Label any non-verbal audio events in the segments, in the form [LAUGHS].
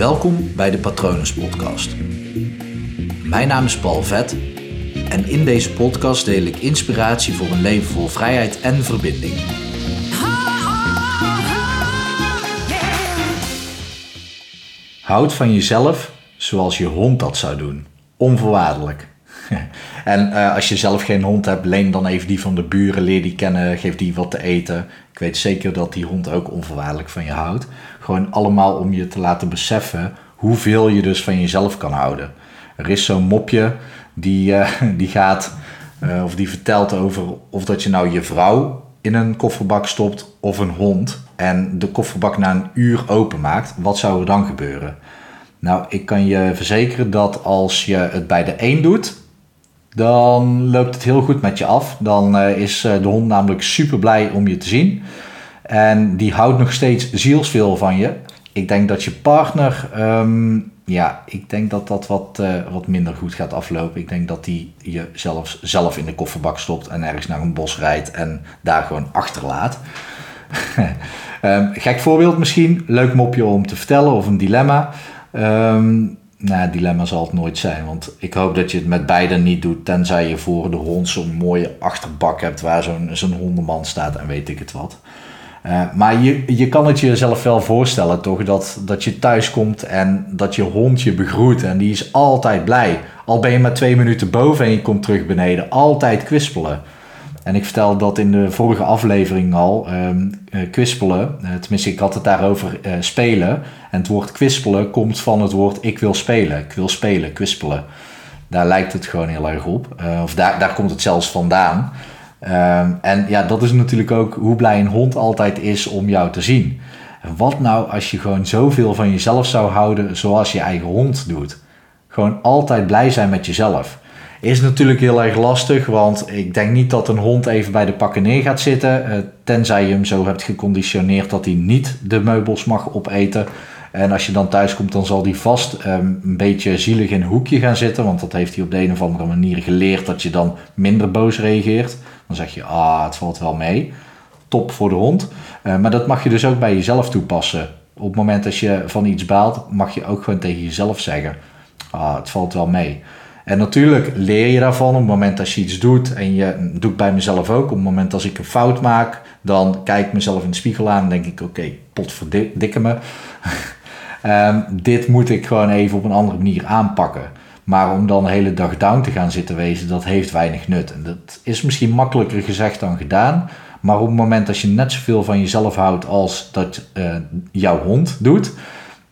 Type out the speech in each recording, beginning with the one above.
Welkom bij de Patronus Podcast. Mijn naam is Paul Vet en in deze podcast deel ik inspiratie voor een leven vol vrijheid en verbinding. Houd van jezelf zoals je hond dat zou doen. Onvoorwaardelijk. [LAUGHS] en uh, als je zelf geen hond hebt, leen dan even die van de buren, leer die kennen, geef die wat te eten. Ik weet zeker dat die hond ook onvoorwaardelijk van je houdt. Gewoon allemaal om je te laten beseffen hoeveel je dus van jezelf kan houden. Er is zo'n mopje die, uh, [LAUGHS] die gaat, uh, of die vertelt over of dat je nou je vrouw in een kofferbak stopt of een hond en de kofferbak na een uur openmaakt. Wat zou er dan gebeuren? Nou, ik kan je verzekeren dat als je het bij de een doet, dan loopt het heel goed met je af. Dan uh, is uh, de hond namelijk super blij om je te zien. En die houdt nog steeds zielsveel van je. Ik denk dat je partner, um, ja, ik denk dat dat wat, uh, wat minder goed gaat aflopen. Ik denk dat die je zelfs zelf in de kofferbak stopt en ergens naar een bos rijdt en daar gewoon achterlaat. um, [LAUGHS] gek voorbeeld misschien, leuk mopje om te vertellen of een dilemma. Um, nou, dilemma zal het nooit zijn. Want ik hoop dat je het met beiden niet doet. Tenzij je voor de hond zo'n mooie achterbak hebt waar zo'n zo'n hondenman staat en weet ik het wat. Uh, maar je, je kan het jezelf wel voorstellen, toch? Dat, dat je thuis komt en dat je hond je begroet. En die is altijd blij. Al ben je maar twee minuten boven en je komt terug beneden. Altijd kwispelen. En ik vertelde dat in de vorige aflevering al. Um, kwispelen, uh, tenminste ik had het daarover uh, spelen. En het woord kwispelen komt van het woord ik wil spelen. Ik wil spelen, kwispelen. Daar lijkt het gewoon heel erg op. of daar, daar komt het zelfs vandaan. Um, en ja, dat is natuurlijk ook hoe blij een hond altijd is om jou te zien. En wat nou als je gewoon zoveel van jezelf zou houden zoals je eigen hond doet? Gewoon altijd blij zijn met jezelf. Is natuurlijk heel erg lastig, want ik denk niet dat een hond even bij de pakken neer gaat zitten. Uh, tenzij je hem zo hebt geconditioneerd dat hij niet de meubels mag opeten. En als je dan thuis komt, dan zal hij vast um, een beetje zielig in een hoekje gaan zitten. Want dat heeft hij op de een of andere manier geleerd dat je dan minder boos reageert. Dan zeg je, ah, het valt wel mee. Top voor de hond. Uh, maar dat mag je dus ook bij jezelf toepassen. Op het moment dat je van iets baalt, mag je ook gewoon tegen jezelf zeggen, ah, het valt wel mee. En natuurlijk leer je daarvan op het moment dat je iets doet. En je doet bij mezelf ook. Op het moment als ik een fout maak, dan kijk ik mezelf in de spiegel aan en denk ik: oké, okay, potverdikke me. um, [LAUGHS] dit moet ik gewoon even op een andere manier aanpakken. Maar om dan de hele dag down te gaan zitten wezen, dat heeft weinig nut. En dat is misschien makkelijker gezegd dan gedaan. Maar op het moment dat je net zoveel van jezelf houdt als dat uh, jouw hond doet,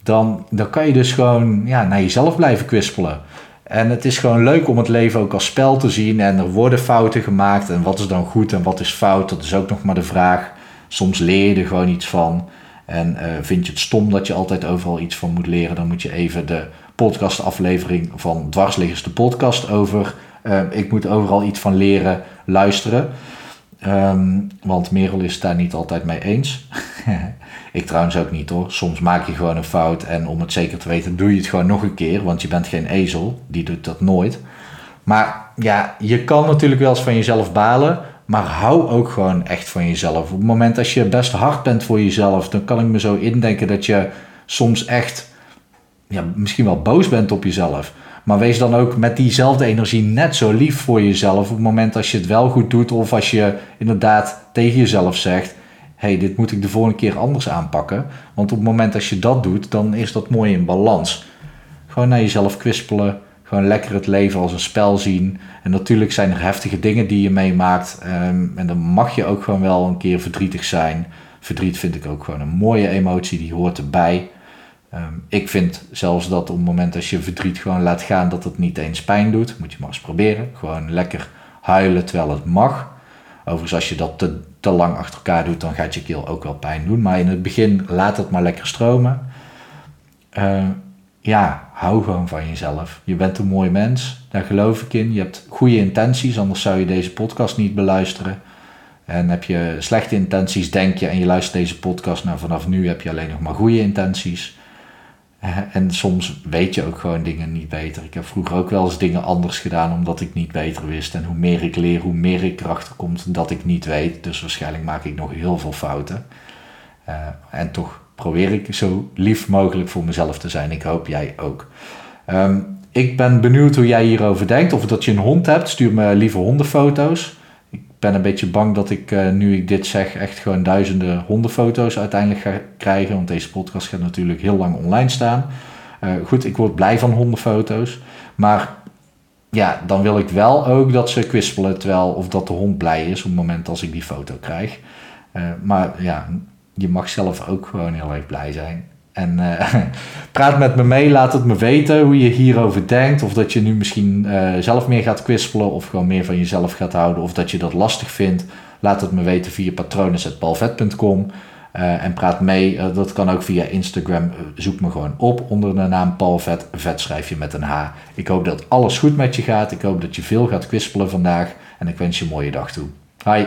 dan, dan kan je dus gewoon ja, naar jezelf blijven kwispelen. En het is gewoon leuk om het leven ook als spel te zien. En er worden fouten gemaakt. En wat is dan goed en wat is fout? Dat is ook nog maar de vraag. Soms leer je er gewoon iets van. En uh, vind je het stom dat je altijd overal iets van moet leren, dan moet je even de podcastaflevering van Dwarsliggers de podcast over. Uh, ik moet overal iets van leren luisteren. Um, want Merel is daar niet altijd mee eens. [LAUGHS] ik trouwens ook niet hoor. Soms maak je gewoon een fout en om het zeker te weten doe je het gewoon nog een keer. Want je bent geen ezel, die doet dat nooit. Maar ja, je kan natuurlijk wel eens van jezelf balen. Maar hou ook gewoon echt van jezelf. Op het moment dat je best hard bent voor jezelf, dan kan ik me zo indenken dat je soms echt ja, misschien wel boos bent op jezelf. Maar wees dan ook met diezelfde energie net zo lief voor jezelf. Op het moment als je het wel goed doet. Of als je inderdaad tegen jezelf zegt. Hey, dit moet ik de volgende keer anders aanpakken. Want op het moment als je dat doet, dan is dat mooi in balans. Gewoon naar jezelf kwispelen. Gewoon lekker het leven als een spel zien. En natuurlijk zijn er heftige dingen die je meemaakt. Um, en dan mag je ook gewoon wel een keer verdrietig zijn. Verdriet vind ik ook gewoon een mooie emotie, die hoort erbij. Um, ik vind zelfs dat op het moment als je verdriet gewoon laat gaan, dat het niet eens pijn doet. Moet je maar eens proberen. Gewoon lekker huilen terwijl het mag. Overigens, als je dat te, lang achter elkaar doet, dan gaat je keel ook wel pijn doen. Maar in het begin laat het maar lekker stromen. Uh, ja, hou gewoon van jezelf. Je bent een mooi mens, daar geloof ik in. Je hebt goede intenties, anders zou je deze podcast niet beluisteren. En heb je slechte intenties, denk je, en je luistert deze podcast, nou vanaf nu heb je alleen nog maar goede intenties. En soms weet je ook gewoon dingen niet beter. Ik heb vroeger ook wel eens dingen anders gedaan omdat ik niet beter wist. En hoe meer ik leer, hoe meer ik erachter kom dat ik niet weet. Dus waarschijnlijk maak ik nog heel veel fouten. Uh, en toch probeer ik zo lief mogelijk voor mezelf te zijn. Ik hoop jij ook. Ehm, ik ben benieuwd hoe jij hierover denkt. Of dat je een hond hebt, stuur me liever hondenfoto's. Ben een beetje bang dat ik, uh, nu ik dit zeg, echt gewoon duizenden hondenfoto's uiteindelijk ga krijgen. Want deze podcast gaat natuurlijk heel lang online staan. Uh, goed, ik word blij van hondenfoto's. Maar ja, dan wil ik wel ook dat ze kwispelen terwijl, of dat de hond blij is op het moment als ik die foto krijg. Uh, maar ja, je mag zelf ook gewoon heel erg blij zijn. En uh, [LAUGHS] praat met me mee, laat het me weten hoe je hierover denkt. Of dat je nu misschien uh, zelf meer gaat kwispelen of gewoon meer van jezelf gaat houden. Of dat je dat lastig vindt. Laat het me weten via patronen.palvet.com. Uh, en praat mee, dat kan ook via Instagram. zoek me gewoon op onder de naam Palvet. Vet schrijf je met een H. Ik hoop dat alles goed met je gaat. Ik hoop dat je veel gaat kwispelen vandaag. En ik wens je een mooie dag toe. Hi.